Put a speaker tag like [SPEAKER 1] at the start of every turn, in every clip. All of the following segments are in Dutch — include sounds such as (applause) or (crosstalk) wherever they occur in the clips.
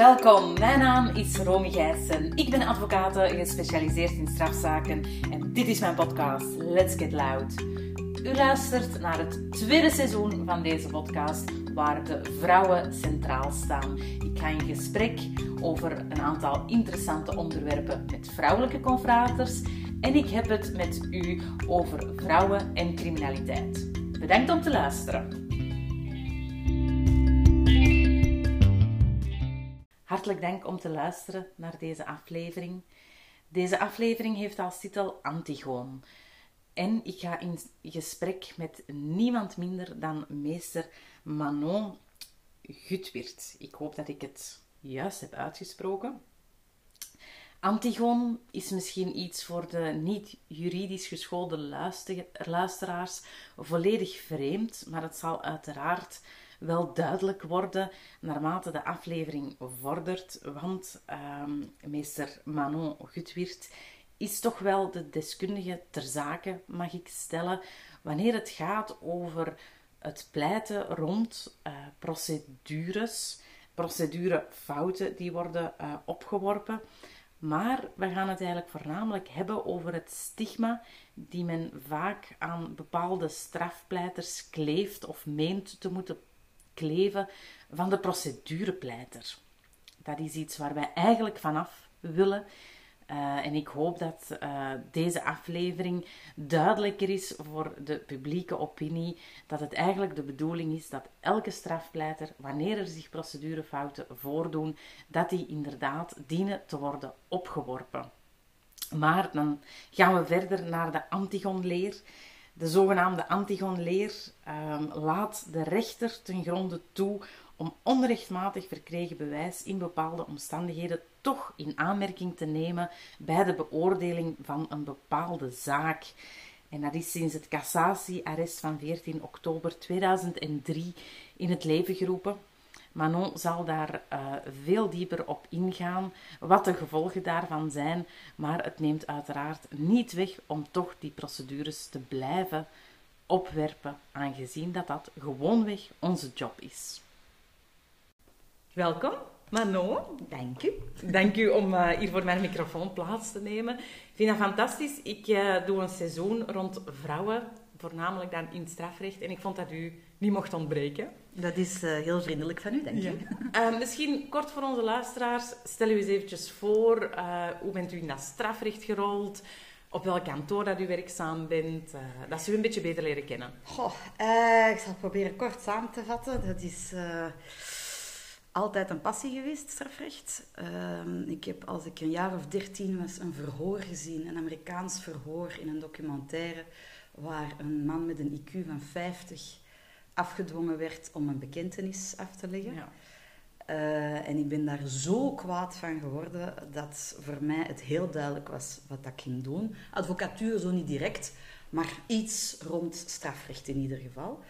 [SPEAKER 1] Welkom, mijn naam is Romy Gijssen. Ik ben advocaat gespecialiseerd in strafzaken en dit is mijn podcast Let's Get Loud. U luistert naar het tweede seizoen van deze podcast waar de vrouwen centraal staan. Ik ga in gesprek over een aantal interessante onderwerpen met vrouwelijke confraters en ik heb het met u over vrouwen en criminaliteit. Bedankt om te luisteren. Hartelijk dank om te luisteren naar deze aflevering. Deze aflevering heeft als titel Antigoon. En ik ga in gesprek met niemand minder dan meester Manon Gutwirt. Ik hoop dat ik het juist heb uitgesproken. Antigoon is misschien iets voor de niet juridisch geschoolde luisteraars volledig vreemd, maar het zal uiteraard wel duidelijk worden naarmate de aflevering vordert. Want ehm, meester Manon Gutwiert is toch wel de deskundige ter zake, mag ik stellen, wanneer het gaat over het pleiten rond uh, procedures, procedurefouten die worden uh, opgeworpen. Maar we gaan het eigenlijk voornamelijk hebben over het stigma die men vaak aan bepaalde strafpleiters kleeft of meent te moeten kleven van de procedurepleiter. Dat is iets waar wij eigenlijk vanaf willen. Uh, en ik hoop dat uh, deze aflevering duidelijker is voor de publieke opinie dat het eigenlijk de bedoeling is dat elke strafpleiter, wanneer er zich procedurefouten voordoen, dat die inderdaad dienen te worden opgeworpen. Maar dan gaan we verder naar de Antigonleer. De zogenaamde Antigonleer um, laat de rechter ten gronde toe om onrechtmatig verkregen bewijs in bepaalde omstandigheden toch in aanmerking te nemen bij de beoordeling van een bepaalde zaak. En dat is sinds het cassatiearrest van 14 oktober 2003 in het leven geroepen. Manon zal daar uh, veel dieper op ingaan, wat de gevolgen daarvan zijn, maar het neemt uiteraard niet weg om toch die procedures te blijven opwerpen, aangezien dat dat gewoonweg onze job is. Welkom, Manon.
[SPEAKER 2] Dank u.
[SPEAKER 1] Dank u om uh, hier voor mijn microfoon plaats te nemen. Ik vind dat fantastisch. Ik uh, doe een seizoen rond vrouwen, voornamelijk dan in strafrecht, en ik vond dat u niet mocht ontbreken.
[SPEAKER 2] Dat is uh, heel vriendelijk van u, dank
[SPEAKER 1] ja. Uh, (laughs) misschien kort voor onze luisteraars, stel u eens eventjes voor, uh, hoe bent u in dat strafrecht gerold? Op welk kantoor dat u werkzaam bent? dat ze u een beetje beter leren kennen.
[SPEAKER 2] Goh, ik zal het proberen kort samen te vatten. Dat is altijd een passie geweest, strafrecht. Ehm, ik heb als ik een jaar of dertien was een verhoor gezien, een Amerikaans verhoor in een documentaire, waar een man met een IQ van 50 afgedwongen werd om een bekentenis af te leggen. Ja. Uh, en ik ben daar zo kwaad van geworden dat voor mij het heel duidelijk was wat ik ging doen. Advocatuur zo niet direct, maar iets rond strafrecht in ieder geval.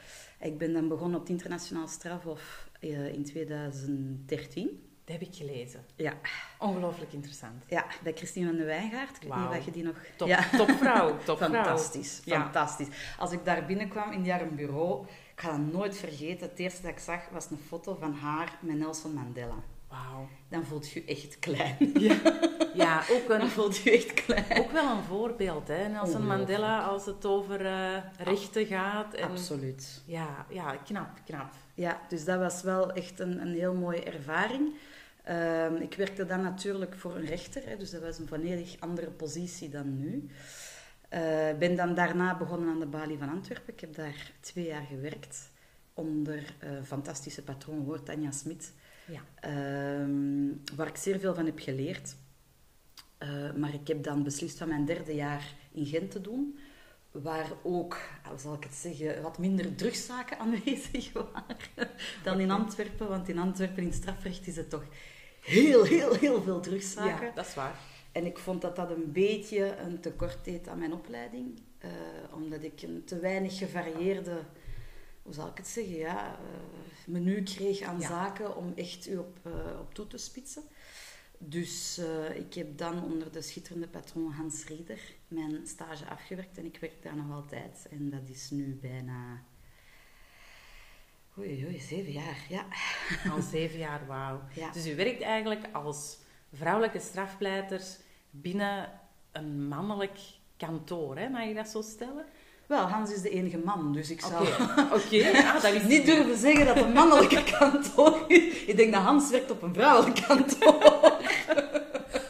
[SPEAKER 2] Ik ben dan begonnen op het internationaal strafhof uh, in 2013.
[SPEAKER 1] Dat heb ik gelezen.
[SPEAKER 2] Ja.
[SPEAKER 1] Ongelooflijk interessant.
[SPEAKER 2] Ja, bij Christine van de Wijngaard. Ik weet niet of je die nog...
[SPEAKER 1] Top,
[SPEAKER 2] ja.
[SPEAKER 1] Topvrouw. Top
[SPEAKER 2] fantastisch, fantastisch. Als ik daar binnenkwam in haar bureau, ik ga dat nooit vergeten. Het eerste dat ik zag was een foto van haar met Nelson Mandela.
[SPEAKER 1] Wauw.
[SPEAKER 2] Dan voelt je echt klein.
[SPEAKER 1] Ja, (laughs) ja ook, een,
[SPEAKER 2] Dan voelt je echt klein.
[SPEAKER 1] ook wel een voorbeeld, hè? Nelson Mandela, als het over uh, rechten gaat.
[SPEAKER 2] En, Absoluut.
[SPEAKER 1] Ja, ja, knap, knap.
[SPEAKER 2] Ja, dus dat was wel echt een, een heel mooie ervaring. Uh, ik werkte dan natuurlijk voor een rechter, hè, dus dat was een volledig andere positie dan nu. Ik uh, ben dan daarna begonnen aan de Balie van Antwerpen. Ik heb daar twee jaar gewerkt onder uh, fantastische patroon hoor, Tanja Smit.
[SPEAKER 1] Ja.
[SPEAKER 2] Uh, waar ik zeer veel van heb geleerd. Uh, maar ik heb dan beslist van mijn derde jaar in Gent te doen. Waar ook, hoe zal ik het zeggen, wat minder drugszaken aanwezig (laughs) waren dan in Antwerpen. Want in Antwerpen, in strafrecht, is het toch heel, heel, heel veel drugszaken.
[SPEAKER 1] Ja, dat is waar.
[SPEAKER 2] En ik vond dat dat een beetje een tekort deed aan mijn opleiding. Uh, omdat ik een te weinig gevarieerde, hoe zal ik het zeggen, ja, uh, menu kreeg aan ja. zaken om echt u op, uh, op toe te spitsen. Dus ik heb dan onder de schitterende patroon Hans Rieder mijn stage afgewerkt en ik werk daar nog altijd. En dat is nu bijna Oei, oei, zeven jaar, ja.
[SPEAKER 1] Al zeven jaar, wauw.
[SPEAKER 2] Ja.
[SPEAKER 1] Dus u werkt eigenlijk als vrouwelijke strafpleiter binnen een mannelijk kantoor, hè? mag je dat zo stellen?
[SPEAKER 2] Wel, Hans is de enige man, dus ik zou
[SPEAKER 1] Oké, (laughs) oké. Ah, dat is
[SPEAKER 2] niet durven zeggen dat het een mannelijke (laughs) kantoor is. Ik denk dat Hans werkt op een vrouwelijk kantoor. (laughs)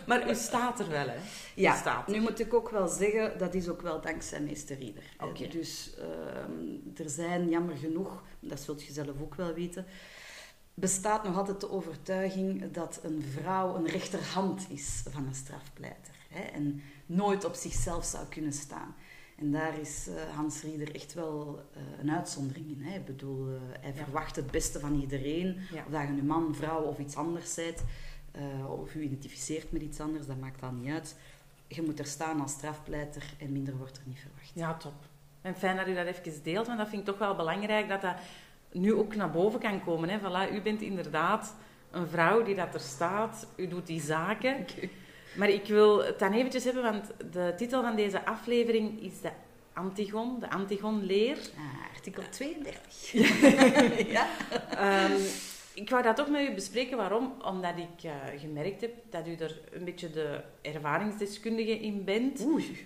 [SPEAKER 1] Maar u staat er wel, hè? U
[SPEAKER 2] Ja,
[SPEAKER 1] staat
[SPEAKER 2] nu moet ik ook wel zeggen, dat is ook wel dankzij meester Rieder. Dus ehm, er zijn, jammer genoeg, dat zult je zelf ook wel weten, bestaat nog altijd de overtuiging dat een vrouw een rechterhand is van een strafpleiter. Hè, en nooit op zichzelf zou kunnen staan. En daar is eh, Hans Rieder echt wel eh, een uitzondering in. Hè. Ik bedoel, eh, hij verwacht het beste van iedereen.
[SPEAKER 1] Ja.
[SPEAKER 2] Of dat je nu man, vrouw of iets anders bent. of je identificeert met iets anders, dat maakt dan niet uit. Je moet er staan als strafpleiter en minder wordt er niet verwacht.
[SPEAKER 1] Ja, top. En fijn dat u dat even deelt, want dat vind ik toch wel belangrijk dat dat nu ook naar boven kan komen. Hè. Voilà, u bent inderdaad een vrouw die dat er staat, u doet die zaken. Maar ik wil het dan eventjes hebben, want de titel van deze aflevering is de Antigon, de Antigon-leer.
[SPEAKER 2] Ah, artikel 32. (laughs) ja?
[SPEAKER 1] Ehm, ik wou dat toch met u bespreken. Waarom? Omdat ik eh, gemerkt heb dat u er een beetje de ervaringsdeskundige in bent.
[SPEAKER 2] Oei.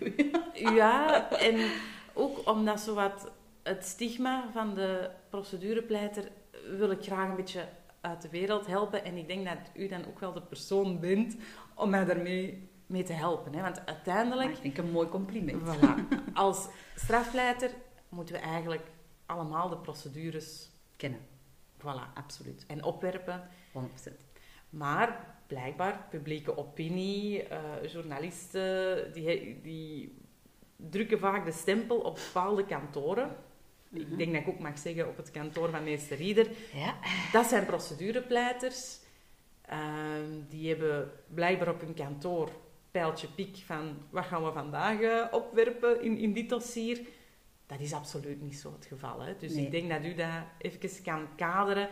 [SPEAKER 1] Ja, en ook omdat zowat het stigma van de procedurepleiter wil ik graag een beetje uit de wereld helpen. En ik denk dat u dan ook wel de persoon bent om mij daarmee mee te helpen. Hè? Want uiteindelijk,
[SPEAKER 2] Maar ik denk een mooi compliment.
[SPEAKER 1] voilà, (laughs) als strafpleiter moeten we eigenlijk allemaal de procedures
[SPEAKER 2] Kennen,
[SPEAKER 1] voilà,
[SPEAKER 2] absoluut.
[SPEAKER 1] en opwerpen.
[SPEAKER 2] 100%.
[SPEAKER 1] Maar blijkbaar, publieke opinie, eh, journalisten, die, die drukken vaak de stempel op bepaalde kantoren. Ik denk dat ik ook mag zeggen op het kantoor van meester Rieder.
[SPEAKER 2] Ja.
[SPEAKER 1] Dat zijn procedurepleiters. Ehm, die hebben blijkbaar op hun kantoor pijltje piek van wat gaan we vandaag eh, opwerpen in, in dit dossier. Dat is absoluut niet zo het geval. Hè? Dus
[SPEAKER 2] Nee.
[SPEAKER 1] ik denk dat u dat even kan kaderen.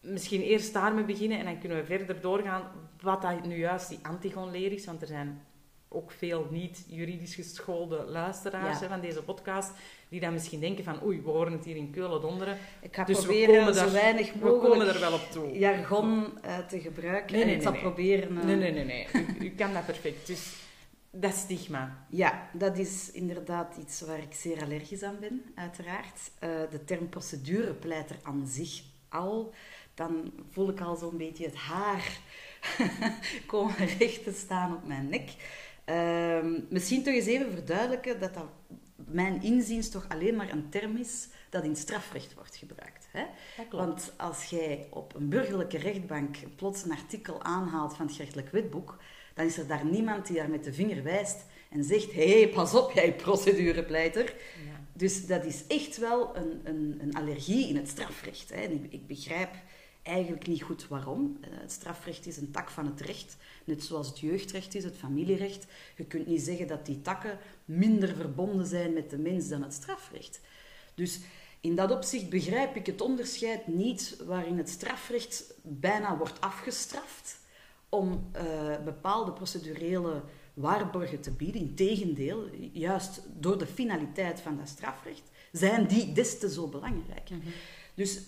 [SPEAKER 1] Misschien eerst daarmee beginnen en dan kunnen we verder doorgaan wat dat nu juist die antigonleer is. Want er zijn ook veel niet-juridisch geschoolde luisteraars
[SPEAKER 2] Ja.
[SPEAKER 1] hè, van deze podcast die dan misschien denken van oei, we horen het hier in Keulen donderen.
[SPEAKER 2] Ik ga
[SPEAKER 1] Dus we
[SPEAKER 2] proberen
[SPEAKER 1] komen
[SPEAKER 2] zo
[SPEAKER 1] daar-
[SPEAKER 2] weinig
[SPEAKER 1] We
[SPEAKER 2] mogelijk
[SPEAKER 1] komen er wel op toe.
[SPEAKER 2] jargon eh, te gebruiken.
[SPEAKER 1] Nee,
[SPEAKER 2] en
[SPEAKER 1] nee, nee, nee.
[SPEAKER 2] proberen... eh,
[SPEAKER 1] Nee, nee, nee, nee. U, u kan dat perfect. Dus dat stigma.
[SPEAKER 2] Ja, dat is inderdaad iets waar ik zeer allergisch aan ben, uiteraard. Eh, de term procedurepleiter aan zich al, dan voel ik al zo'n beetje het haar (laughs) komen recht te staan op mijn nek. Ehm, misschien toch eens even verduidelijken dat dat mijn inziens toch alleen maar een term is dat in strafrecht wordt gebruikt. Hè? Want als jij op een burgerlijke rechtbank plots een artikel aanhaalt van het gerechtelijk wetboek, dan is er daar niemand die daar met de vinger wijst en zegt: hé, hey, pas op, jij procedurepleiter.
[SPEAKER 1] Ja.
[SPEAKER 2] Dus dat is echt wel een, een, een allergie in het strafrecht. Hè. En ik, ik begrijp eigenlijk niet goed waarom. Eh, Het strafrecht is een tak van het recht, net zoals het jeugdrecht is, het familierecht. Je kunt niet zeggen dat die takken minder verbonden zijn met de mens dan het strafrecht. Dus in dat opzicht begrijp ik het onderscheid niet waarin het strafrecht bijna wordt afgestraft om eh, bepaalde procedurele waarborgen te bieden. Integendeel, juist door de finaliteit van dat strafrecht zijn die des te zo belangrijk. Dus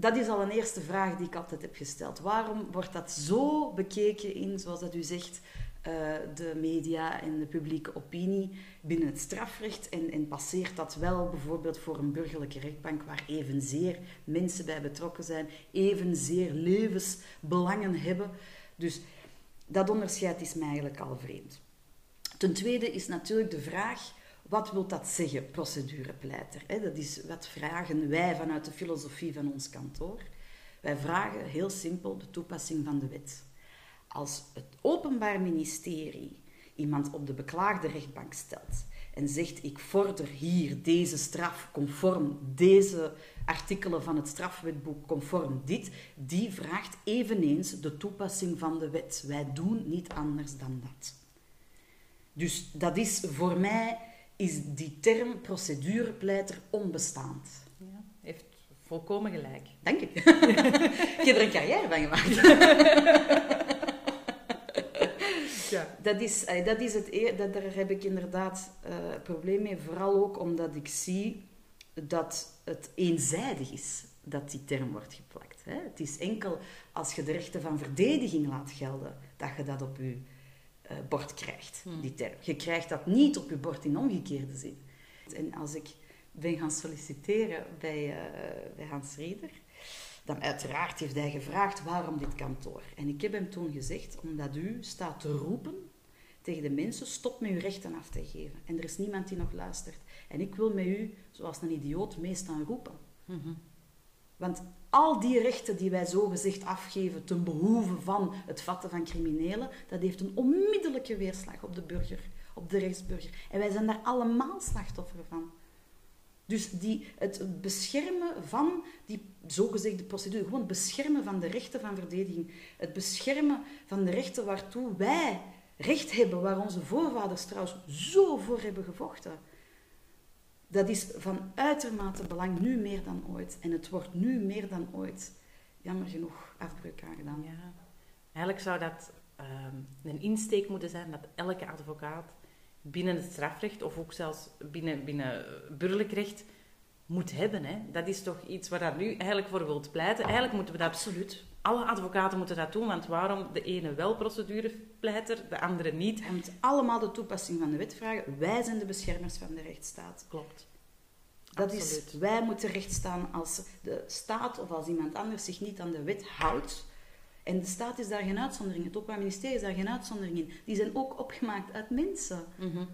[SPEAKER 2] dat is al een eerste vraag die ik altijd heb gesteld. Waarom wordt dat zo bekeken in, zoals dat u zegt, eh, de media en de publieke opinie binnen het strafrecht en, en passeert dat wel bijvoorbeeld voor een burgerlijke rechtbank waar evenzeer mensen bij betrokken zijn, evenzeer levensbelangen hebben. Dus dat onderscheid is mij eigenlijk al vreemd. Ten tweede is natuurlijk de vraag, wat wil dat zeggen, procedurepleiter? Dat is, wat vragen wij vanuit de filosofie van ons kantoor? Wij vragen heel simpel de toepassing van de wet. Als het Openbaar Ministerie iemand op de beklaagde rechtbank stelt en zegt: Ik vorder hier deze straf conform deze artikelen van het strafwetboek, conform dit, die vraagt eveneens de toepassing van de wet. Wij doen niet anders dan dat. Dus dat is voor mij is die term procedurepleiter onbestaand.
[SPEAKER 1] Ja, heeft volkomen gelijk.
[SPEAKER 2] Dank je. (laughs) ik heb er een carrière van gemaakt. (laughs)
[SPEAKER 1] Ja.
[SPEAKER 2] Dat is, eh, dat is het, eer- dat, daar heb ik inderdaad een probleem mee. Vooral ook omdat ik zie dat het eenzijdig is dat die term wordt geplakt. Hè. Het is enkel als je de rechten van verdediging laat gelden, dat je dat op je uh, bord krijgt, die term. Je krijgt dat niet op je bord in omgekeerde zin. En als ik ben gaan solliciteren bij, uh, bij Hans Rieder, dan uiteraard heeft hij gevraagd waarom dit kantoor. En ik heb hem toen gezegd, omdat u staat te roepen tegen de mensen, stop met uw rechten af te geven. En er is niemand die nog luistert. En ik wil met u, zoals een idioot, meestal roepen. Mhm. Want al die rechten die wij zogezegd afgeven ten behoeve van het vatten van criminelen, dat heeft een onmiddellijke weerslag op de burger, op de rechtsburger. En wij zijn daar allemaal slachtoffer van. Dus die, het beschermen van die zogezegde procedure, gewoon het beschermen van de rechten van verdediging, het beschermen van de rechten waartoe wij recht hebben, waar onze voorvaders trouwens zo voor hebben gevochten. Dat is van uitermate belang, nu meer dan ooit. En het wordt nu meer dan ooit, jammer genoeg, afbreuk aangedaan.
[SPEAKER 1] Ja. Eigenlijk zou dat ehm, een insteek moeten zijn dat elke advocaat binnen het strafrecht, of ook zelfs binnen, binnen burgerlijk recht, moet hebben. Hè? Dat is toch iets waar dat nu eigenlijk voor wilt pleiten. Eigenlijk moeten we dat...
[SPEAKER 2] Absoluut
[SPEAKER 1] alle advocaten moeten dat doen, want waarom de ene wel procedurepleiter, de andere niet?
[SPEAKER 2] Hij moet allemaal de toepassing van de wet vragen. Wij zijn de beschermers van de rechtsstaat.
[SPEAKER 1] Klopt.
[SPEAKER 2] Dat is, wij moeten recht staan als de staat of als iemand anders zich niet aan de wet houdt. En de staat is daar geen uitzondering. Het Openbaar Ministerie is daar geen uitzondering in. Die zijn ook opgemaakt uit mensen. Mm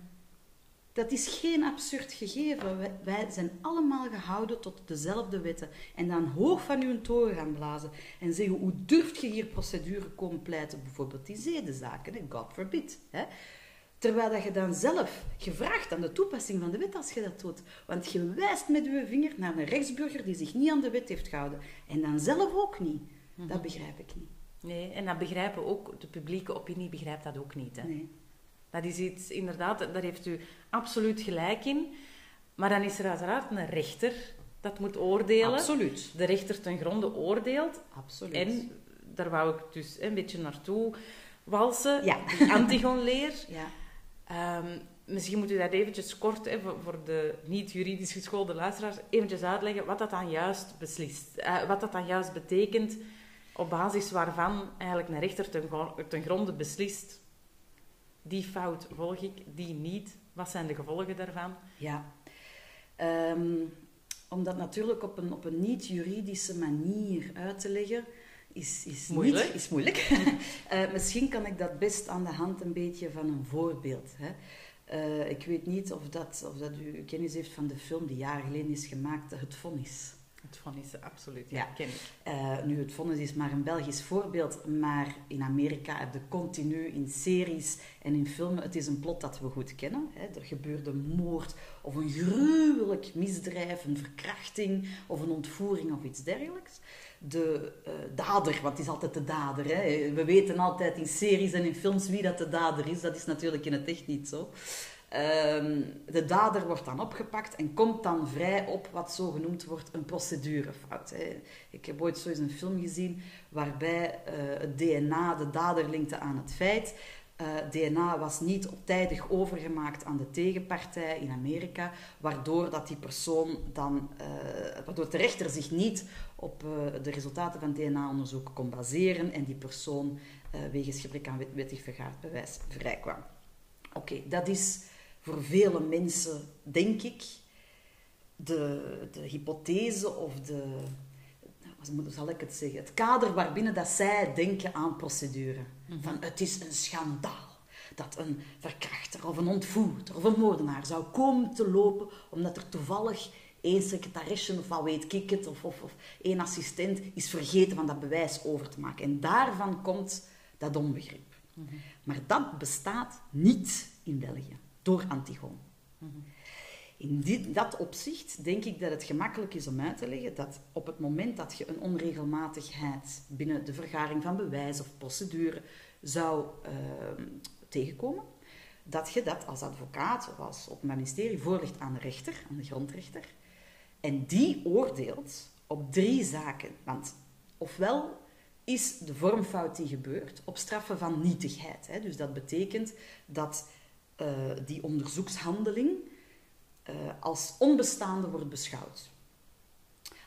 [SPEAKER 2] dat is geen absurd gegeven. Wij, zijn allemaal gehouden tot dezelfde wetten. En dan hoog van uw toren gaan blazen en zeggen: hoe durft je hier procedure komen pleiten, bijvoorbeeld die zedenzaken, God forbid. Hè? Terwijl dat je dan zelf gevraagd aan de toepassing van de wet als je dat doet. Want je wijst met je vinger naar een rechtsburger die zich niet aan de wet heeft gehouden. En dan zelf ook niet. Dat mhm. begrijp ik niet.
[SPEAKER 1] Nee, en dat begrijpen ook, de publieke opinie begrijpt dat ook niet. Hè?
[SPEAKER 2] Nee.
[SPEAKER 1] Dat is iets, inderdaad, daar heeft u absoluut gelijk in. Maar dan is er uiteraard een rechter dat moet oordelen.
[SPEAKER 2] Absoluut.
[SPEAKER 1] De rechter ten gronde oordeelt.
[SPEAKER 2] Absoluut.
[SPEAKER 1] En daar wou ik dus een beetje naartoe walsen.
[SPEAKER 2] Ja.
[SPEAKER 1] Antigon-leer. (laughs)
[SPEAKER 2] Ja.
[SPEAKER 1] Um, misschien moet u dat eventjes kort, hè, voor de niet-juridisch geschoolde luisteraars, eventjes uitleggen wat dat dan juist beslist. Uh, wat dat dan juist betekent, op basis waarvan eigenlijk een rechter ten, ten gronde beslist die fout volg ik, die niet. Wat zijn de gevolgen daarvan?
[SPEAKER 2] Ja, um, om dat natuurlijk op een, op een niet-juridische manier uit te leggen, is, is
[SPEAKER 1] moeilijk.
[SPEAKER 2] Niet, is moeilijk. uh, (laughs) misschien kan ik dat best aan de hand een beetje van een voorbeeld. Hè. Uh, ik weet niet of, dat, of dat u kennis heeft van de film die jaren geleden is gemaakt, Het Vonnis.
[SPEAKER 1] Het vonnis, absoluut. Ja, ken ik.
[SPEAKER 2] Uh, nu, het vonnis is maar een Belgisch voorbeeld, maar in Amerika heb je continu in series en in filmen, het is een plot dat we goed kennen. Hè. Er gebeurt een moord of een gruwelijk misdrijf, een verkrachting of een ontvoering of iets dergelijks. De uh, dader, want het is altijd de dader. Hè. We weten altijd in series en in films wie dat de dader is. Dat is natuurlijk in het echt niet zo. Ehm, de dader wordt dan opgepakt en komt dan vrij op wat zo genoemd wordt een procedurefout. Hè. Ik heb ooit zo eens een film gezien waarbij uh, het DNA de dader linkte aan het feit. Uh, eh, DNA was niet op tijdig overgemaakt aan de tegenpartij in Amerika, waardoor dat die persoon dan, uh, waardoor de rechter zich niet op de resultaten van DNA-onderzoek kon baseren en die persoon wegens gebrek aan wettig vergaard bewijs vrijkwam. Oké, dat is voor vele mensen, denk ik, de, de hypothese of de, hoe zal ik het zeggen, het kader waarbinnen dat zij denken aan procedure. Mhm. Van het is een schandaal dat een verkrachter of een ontvoerder of een moordenaar zou komen te lopen omdat er toevallig één secretaresje of wat weet ik het, of, of, of één assistent is vergeten van dat bewijs over te maken. En daarvan komt dat onbegrip. Mhm. Maar dat bestaat niet in België door Antigon. In dit, dat opzicht denk ik dat het gemakkelijk is om uit te leggen dat op het moment dat je een onregelmatigheid binnen de vergaring van bewijs of procedure zou ehm, tegenkomen, dat je dat als advocaat of als op ministerie voorlegt aan de rechter, aan de grondrechter. En die oordeelt op drie zaken. Want ofwel is de vormfout die gebeurt op straffen van nietigheid. Hè? Dus dat betekent dat uh, die onderzoekshandeling uh, als onbestaande wordt beschouwd.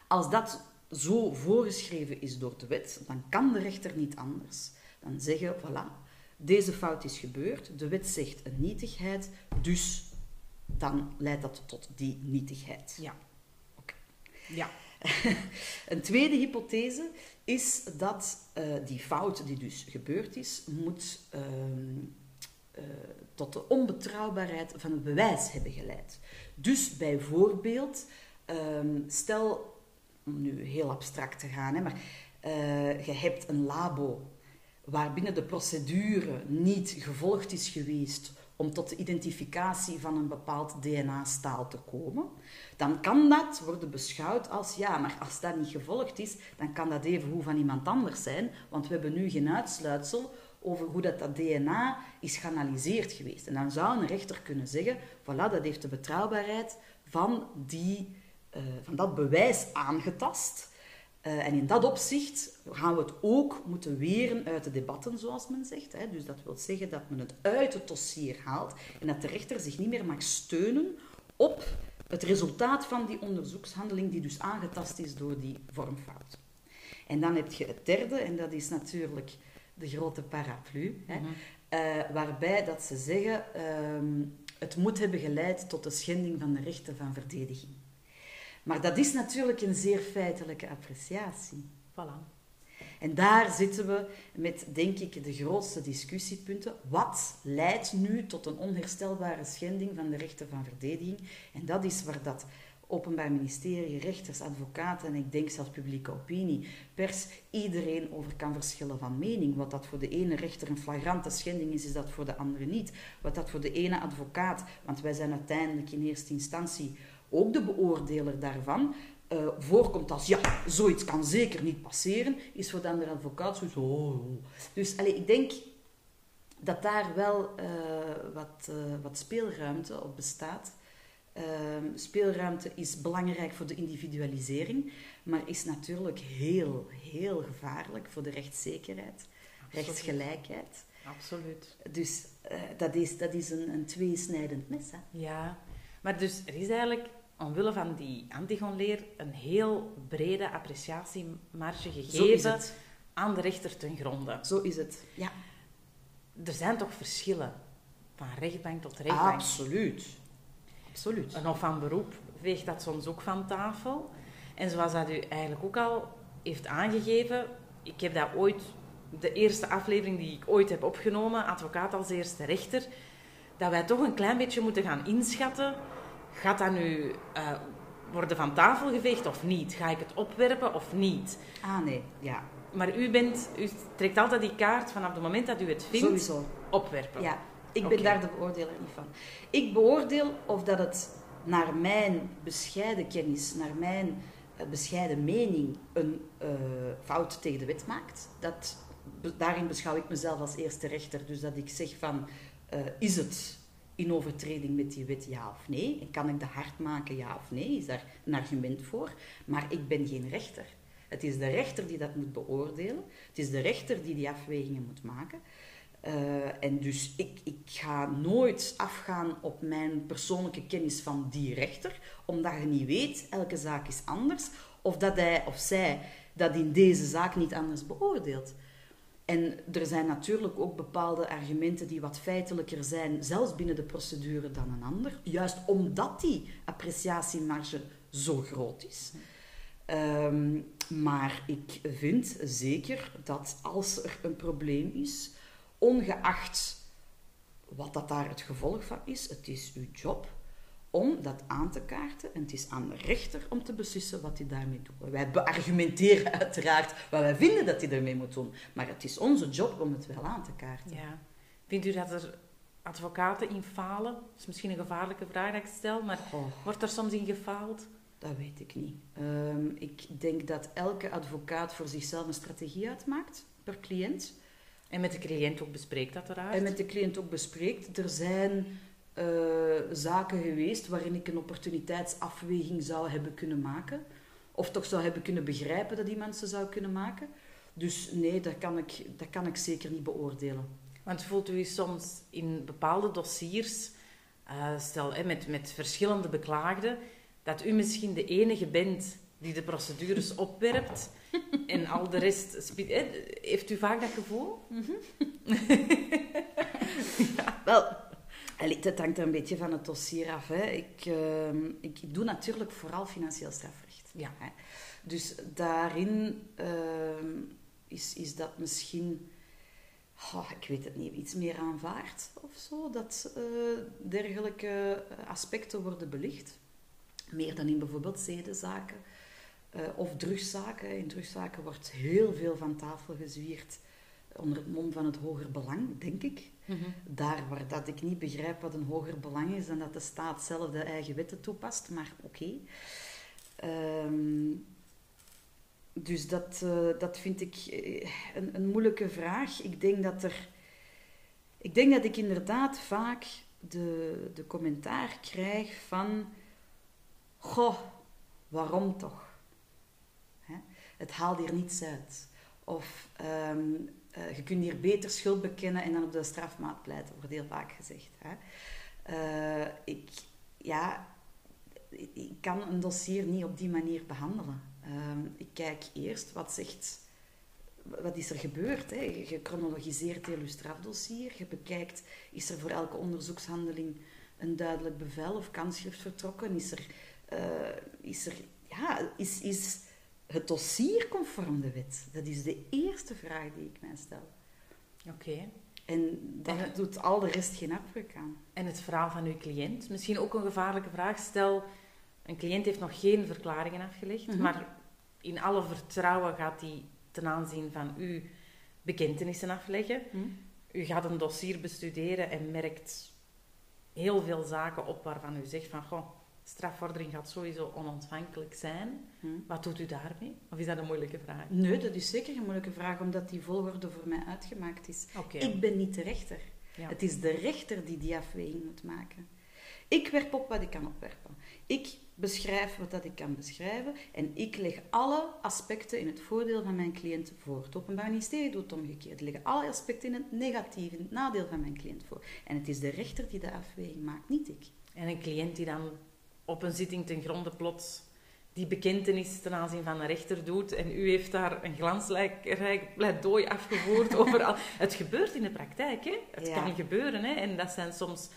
[SPEAKER 2] Als dat zo voorgeschreven is door de wet, dan kan de rechter niet anders dan zeggen, voilà, deze fout is gebeurd, de wet zegt een nietigheid, dus dan leidt dat tot die nietigheid.
[SPEAKER 1] Ja.
[SPEAKER 2] Oké.
[SPEAKER 1] Ja. (laughs)
[SPEAKER 2] een tweede hypothese is dat eh, die fout die dus gebeurd is, moet ehm, eh, tot de onbetrouwbaarheid van het bewijs hebben geleid. Dus bijvoorbeeld, ehm, stel, om nu heel abstract te gaan, hè, maar uh, je hebt een labo waarbinnen de procedure niet gevolgd is geweest om tot de identificatie van een bepaald DNA-staal te komen, dan kan dat worden beschouwd als ja, maar als dat niet gevolgd is, dan kan dat even van iemand anders zijn, want we hebben nu geen uitsluitsel over hoe dat, dat DNA is geanalyseerd geweest. En dan zou een rechter kunnen zeggen, voilà, dat heeft de betrouwbaarheid van, die, uh, van dat bewijs aangetast. Uh, en in dat opzicht gaan we het ook moeten weren uit de debatten, zoals men zegt. Hè. Dus dat wil zeggen dat men het uit het dossier haalt en dat de rechter zich niet meer mag steunen op het resultaat van die onderzoekshandeling, die dus aangetast is door die vormfout. En dan heb je het derde, en dat is natuurlijk de grote paraplu, hè, mhm. uh, waarbij dat ze zeggen, uh, het moet hebben geleid tot de schending van de rechten van verdediging. Maar dat is natuurlijk een zeer feitelijke appreciatie.
[SPEAKER 1] Voilà.
[SPEAKER 2] En daar zitten we met, denk ik, de grootste discussiepunten. Wat leidt nu tot een onherstelbare schending van de rechten van verdediging? En dat is waar dat Openbaar Ministerie, rechters, advocaten en ik denk zelfs publieke opinie, pers, iedereen over kan verschillen van mening. Wat dat voor de ene rechter een flagrante schending is, is dat voor de andere niet. Wat dat voor de ene advocaat, want wij zijn uiteindelijk in eerste instantie ook de beoordeler daarvan, uh, voorkomt als ja, zoiets kan zeker niet passeren, is voor de andere advocaat zoiets. Oh, oh. Dus allez, ik denk dat daar wel uh, wat, uh, wat speelruimte op bestaat. Ehm, speelruimte is belangrijk voor de individualisering, maar is natuurlijk heel, heel gevaarlijk voor de rechtszekerheid, Absoluut. rechtsgelijkheid.
[SPEAKER 1] Absoluut.
[SPEAKER 2] Dus dat is, dat is een, een tweesnijdend mes. Hè?
[SPEAKER 1] Ja, maar dus er is eigenlijk omwille van die Antigonleer een heel brede appreciatiemarge gegeven aan de rechter ten gronde.
[SPEAKER 2] Zo is het, ja.
[SPEAKER 1] Er zijn toch verschillen van rechtbank tot rechtbank?
[SPEAKER 2] Absoluut. Absoluut.
[SPEAKER 1] Een of van beroep weegt dat soms ook van tafel. En zoals dat u eigenlijk ook al heeft aangegeven, ik heb dat ooit, de eerste aflevering die ik ooit heb opgenomen, advocaat als eerste rechter, dat wij toch een klein beetje moeten gaan inschatten gaat dat nu uh, worden van tafel geveegd of niet? Ga ik het opwerpen of niet?
[SPEAKER 2] Ah, nee, ja.
[SPEAKER 1] Maar u, bent, u trekt altijd die kaart vanaf het moment dat u het vindt,
[SPEAKER 2] Sowieso.
[SPEAKER 1] opwerpen.
[SPEAKER 2] Ja, ik ben daar de beoordeler niet van. Ik beoordeel of dat het naar mijn bescheiden kennis, naar mijn uh, bescheiden mening, een uh, fout tegen de wet maakt. Dat, daarin beschouw ik mezelf als eerste rechter. Dus dat ik zeg van, uh, is het in overtreding met die wet, ja of nee? En kan ik dat hard maken, ja of nee? Is daar een argument voor? Maar ik ben geen rechter. Het is de rechter die dat moet beoordelen. Het is de rechter die die afwegingen moet maken. Uh, en dus ik, ik ga nooit afgaan op mijn persoonlijke kennis van die rechter, omdat je niet weet, elke zaak is anders, of dat hij of zij dat in deze zaak niet anders beoordeelt. En er zijn natuurlijk ook bepaalde argumenten die wat feitelijker zijn, zelfs binnen de procedure dan een ander. Juist omdat die appreciatiemarge zo groot is. Um, maar ik vind zeker dat als er een probleem is, ongeacht wat dat daar het gevolg van is, het is uw job om dat aan te kaarten. En het is aan de rechter om te beslissen wat hij daarmee doet. Wij beargumenteren uiteraard wat wij vinden dat hij ermee moet doen. Maar het is onze job om het wel aan te kaarten.
[SPEAKER 1] Ja. Vindt u dat er advocaten in falen? Dat is misschien een gevaarlijke vraag dat ik stel, maar wordt er soms in gefaald?
[SPEAKER 2] Dat weet ik niet. Um, ik denk dat elke advocaat voor zichzelf een strategie uitmaakt per cliënt.
[SPEAKER 1] En met de cliënt ook bespreekt, uiteraard.
[SPEAKER 2] En met de cliënt ook bespreekt. Er zijn uh, zaken geweest waarin ik een opportuniteitsafweging zou hebben kunnen maken. Of toch zou hebben kunnen begrijpen dat iemand ze zou kunnen maken. Dus nee, dat kan ik, dat kan ik zeker niet beoordelen.
[SPEAKER 1] Want voelt u soms in bepaalde dossiers, uh, stel hè, met, met verschillende beklaagden, dat u misschien de enige bent die de procedures opwerpt en al de rest... Heeft u vaak dat gevoel? (laughs)
[SPEAKER 2] Wel, allee, dat hangt er een beetje van het dossier af. Hè. Ik, ehm, ik, ik doe natuurlijk vooral financieel strafrecht.
[SPEAKER 1] Ja.
[SPEAKER 2] Hè. Dus daarin ehm, is, is dat misschien, oh, ik weet het niet, iets meer aanvaard of zo, dat eh, dergelijke aspecten worden belicht. Meer dan in bijvoorbeeld zedenzaken eh, of drugszaken. In drugszaken wordt heel veel van tafel gezwierd onder het mom van het hoger belang, denk ik. Daar waar dat ik niet begrijp wat een hoger belang is en dat de staat zelf de eigen wetten toepast, maar oké. Ehm, dus dat, eh, dat vind ik eh, een, een moeilijke vraag. Ik denk dat er. Ik denk dat ik inderdaad vaak de, de commentaar krijg van. Goh, waarom toch? Het haalt hier niets uit. Of ehm, eh, je kunt hier beter schuld bekennen en dan op de strafmaat pleiten, wordt heel vaak gezegd. Hè? Eh, ik, ja, ik- kan een dossier niet op die manier behandelen. Ehm, ik kijk eerst wat zegt, wat is er gebeurd. Hè? Je- chronologiseert heel je strafdossier. Je bekijkt, is er voor elke onderzoekshandeling een duidelijk bevel of kansschrift vertrokken? Is er, eh, is er, ja, is, is het dossier conform de wet? Dat is de eerste vraag die ik mij stel.
[SPEAKER 1] Oké.
[SPEAKER 2] En daar
[SPEAKER 1] En-
[SPEAKER 2] doet al de rest geen afbreuk aan.
[SPEAKER 1] En het verhaal van uw cliënt. Misschien ook een gevaarlijke vraag. Stel, een cliënt heeft nog geen verklaringen afgelegd,
[SPEAKER 2] Mhm.
[SPEAKER 1] maar in alle vertrouwen gaat hij ten aanzien van uw bekentenissen afleggen.
[SPEAKER 2] Hm?
[SPEAKER 1] U gaat een dossier bestuderen en merkt heel veel zaken op waarvan u zegt van, goh, strafvordering gaat sowieso onontvankelijk zijn.
[SPEAKER 2] Hm?
[SPEAKER 1] Wat doet u daarmee? Of is dat een moeilijke vraag?
[SPEAKER 2] Nee, dat is zeker een moeilijke vraag, omdat die volgorde voor mij uitgemaakt is. Ik ben niet de rechter.
[SPEAKER 1] Ja.
[SPEAKER 2] Het is de rechter die die afweging moet maken. Ik werp op wat ik kan opwerpen. Ik beschrijf wat dat ik kan beschrijven en ik leg alle aspecten in het voordeel van mijn cliënt voor. Het Openbaar Ministerie doet het omgekeerd. Leggen alle aspecten in het negatief, in het nadeel van mijn cliënt voor. En het is de rechter die de afweging maakt, niet ik.
[SPEAKER 1] En een cliënt die dan op een zitting ten gronde plots die bekentenis ten aanzien van een rechter doet en u heeft daar een glansrijk pleidooi afgevoerd (laughs) over al... Het gebeurt in de praktijk, hè? Het
[SPEAKER 2] Ja.
[SPEAKER 1] kan gebeuren, hè? En dat zijn soms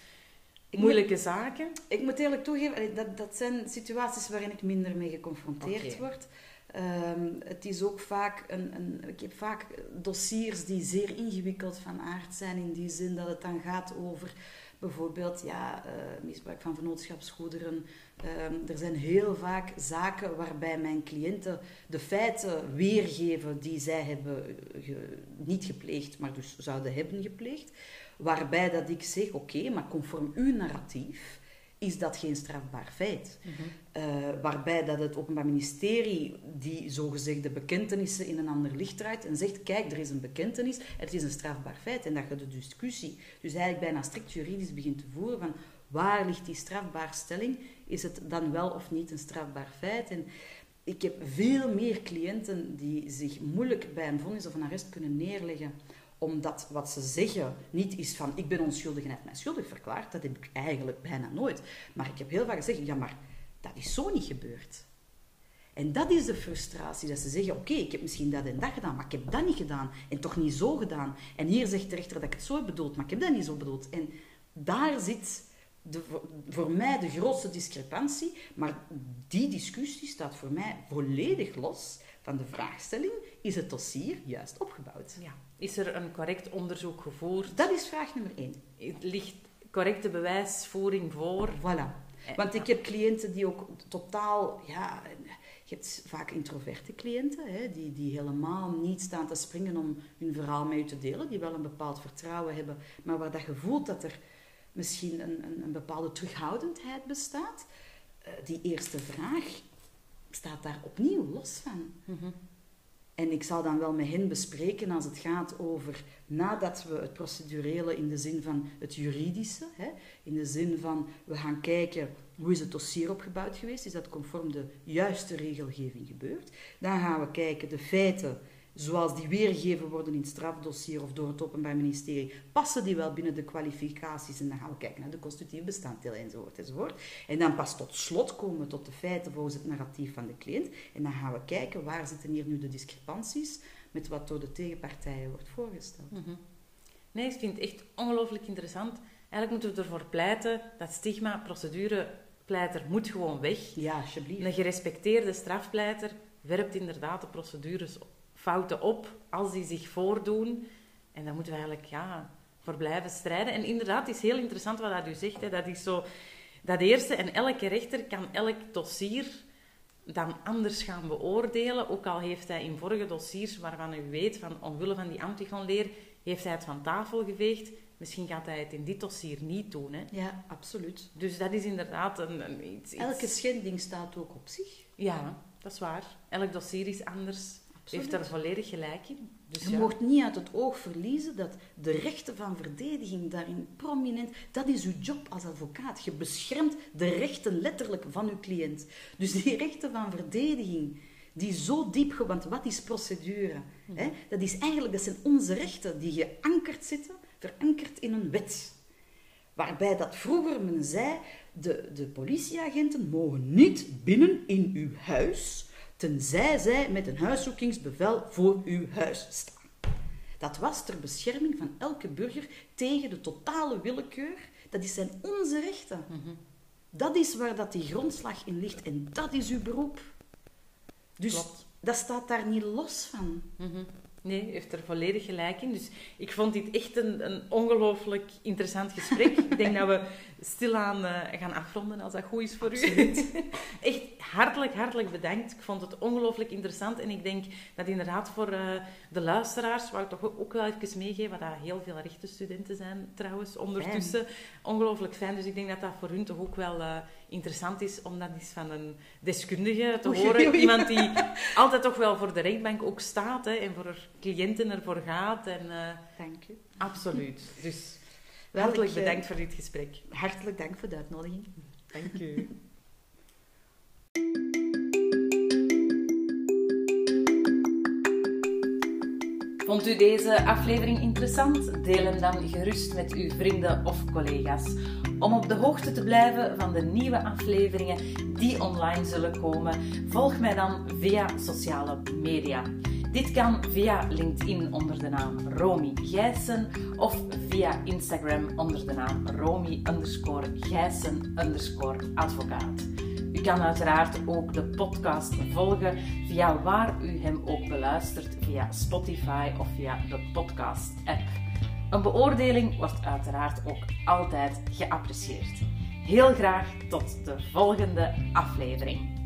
[SPEAKER 2] Ik
[SPEAKER 1] moeilijke zaken.
[SPEAKER 2] Ik moet eerlijk toegeven, dat, dat zijn situaties waarin ik minder mee geconfronteerd word. Ehm, het is ook vaak een, een... Ik heb vaak dossiers die zeer ingewikkeld van aard zijn, in die zin dat het dan gaat over bijvoorbeeld ja, eh, misbruik van vennootschapsgoederen. Ehm, er zijn heel vaak zaken waarbij mijn cliënten de feiten weergeven die zij hebben eh, niet gepleegd, maar dus zouden hebben gepleegd. Waarbij dat ik zeg, oké, maar conform uw narratief is dat geen strafbaar feit. Eh, waarbij dat het Openbaar Ministerie die zogezegde bekentenissen in een ander licht draait en zegt, kijk, er is een bekentenis, het is een strafbaar feit. En dat je de discussie dus eigenlijk bijna strikt juridisch begint te voeren van waar ligt die strafbaarstelling? Is het dan wel of niet een strafbaar feit? En ik heb veel meer cliënten die zich moeilijk bij een vonnis of een arrest kunnen neerleggen omdat wat ze zeggen niet is van ik ben onschuldig en heeft mij schuldig verklaard. Dat heb ik eigenlijk bijna nooit. Maar ik heb heel vaak gezegd, ja maar dat is zo niet gebeurd. En dat is de frustratie, dat ze zeggen, oké, ik heb misschien dat en dat gedaan, maar ik heb dat niet gedaan en toch niet zo gedaan. En hier zegt de rechter dat ik het zo heb bedoeld, maar ik heb dat niet zo bedoeld. En daar zit de, voor mij de grootste discrepantie, maar die discussie staat voor mij volledig los van de vraagstelling, is het dossier juist opgebouwd?
[SPEAKER 1] Ja. Is er een correct onderzoek gevoerd?
[SPEAKER 2] Dat is vraag nummer één.
[SPEAKER 1] Ligt correcte bewijsvoering voor?
[SPEAKER 2] Voilà.
[SPEAKER 1] Eh,
[SPEAKER 2] Want ik heb cliënten die ook totaal, ja, je hebt vaak introverte cliënten, hè, die, die helemaal niet staan te springen om hun verhaal met je te delen, die wel een bepaald vertrouwen hebben, maar waar dat je voelt dat er misschien een, een, een bepaalde terughoudendheid bestaat. Eh, die eerste vraag staat daar opnieuw los van.
[SPEAKER 1] Mhm.
[SPEAKER 2] En ik zal dan wel met hen bespreken als het gaat over, nadat we het procedurele in de zin van het juridische, hè, in de zin van we gaan kijken hoe is het dossier opgebouwd geweest, is dat conform de juiste regelgeving gebeurd. Dan gaan we kijken de feiten zoals die weergegeven worden in het strafdossier of door het Openbaar Ministerie, passen die wel binnen de kwalificaties? En dan gaan we kijken naar de constitutieve bestanddelen enzovoort, enzovoort. En dan pas tot slot komen we tot de feiten volgens het narratief van de cliënt. En dan gaan we kijken waar zitten hier nu de discrepanties met wat door de tegenpartijen wordt voorgesteld.
[SPEAKER 1] Mhm. Nee, ik vind het echt ongelooflijk interessant. Eigenlijk moeten we ervoor pleiten dat stigma, procedurepleiter moet gewoon weg.
[SPEAKER 2] Ja, alsjeblieft.
[SPEAKER 1] Een gerespecteerde strafpleiter werpt inderdaad de procedures fouten op als die zich voordoen. En daar moeten we eigenlijk ja, voor blijven strijden. En inderdaad, het is heel interessant wat u zegt. Hè. Dat is zo... Dat eerste, en elke rechter kan elk dossier dan anders gaan beoordelen. Ook al heeft hij in vorige dossiers, waarvan u weet, van omwille van die Antigonleer, heeft hij het van tafel geveegd. Misschien gaat hij het in dit dossier niet doen. Hè?
[SPEAKER 2] Ja, absoluut.
[SPEAKER 1] Dus dat is inderdaad een, een iets, iets,
[SPEAKER 2] Elke schending staat ook op zich.
[SPEAKER 1] Ja, dat is waar. Elk dossier is anders. Heeft daar volledig gelijk in. Dus
[SPEAKER 2] Je
[SPEAKER 1] ja.
[SPEAKER 2] mocht niet uit het oog verliezen dat de rechten van verdediging daarin prominent... Dat is uw job als advocaat. Je beschermt de rechten letterlijk van uw cliënt. Dus die rechten van verdediging, die zo diep... Want wat is procedure? Hè? Dat, is eigenlijk, dat zijn onze rechten die geankerd zitten, verankerd in een wet. Waarbij dat vroeger men zei, de, de politieagenten mogen niet binnen in uw huis, tenzij zij met een huiszoekingsbevel voor uw huis staan. Dat was ter bescherming van elke burger tegen de totale willekeur. Dat zijn onze rechten. Dat is waar dat die grondslag in ligt en dat is uw beroep. Dus
[SPEAKER 1] Klopt.
[SPEAKER 2] dat staat daar niet los van.
[SPEAKER 1] Mhm. Nee, u heeft er volledig gelijk in. Dus ik vond dit echt een, een ongelooflijk interessant gesprek. ik denk dat we stilaan eh, gaan afronden als dat goed is voor u. (laughs) echt hartelijk, hartelijk bedankt. Ik vond het ongelooflijk interessant. En ik denk dat inderdaad voor eh, de luisteraars, waar ik toch ook wel even meegeven, wat dat heel veel rechtenstudenten zijn trouwens ondertussen, ongelooflijk fijn. Dus ik denk dat dat voor hun toch ook wel eh, interessant is om dat eens van een deskundige te horen.
[SPEAKER 2] oei.
[SPEAKER 1] Iemand die (laughs) altijd toch wel voor de rechtbank ook staat hè, en voor haar cliënten ervoor gaat. En, eh,
[SPEAKER 2] Dank u.
[SPEAKER 1] absoluut. Dus hartelijk
[SPEAKER 2] eh,
[SPEAKER 1] bedankt voor dit gesprek.
[SPEAKER 2] Hartelijk dank voor de uitnodiging.
[SPEAKER 1] Dank u. Vond u deze aflevering interessant? Deel hem dan gerust met uw vrienden of collega's. Om op de hoogte te blijven van de nieuwe afleveringen die online zullen komen, volg mij dan via sociale media. Dit kan via LinkedIn onder de naam Romy Gijssen of via Instagram onder de naam Romy underscore Gijssen underscore advocaat. U kan uiteraard ook de podcast volgen via waar u hem ook beluistert, via Spotify of via de podcast-app. Een beoordeling wordt uiteraard ook altijd geapprecieerd. Heel graag tot de volgende aflevering.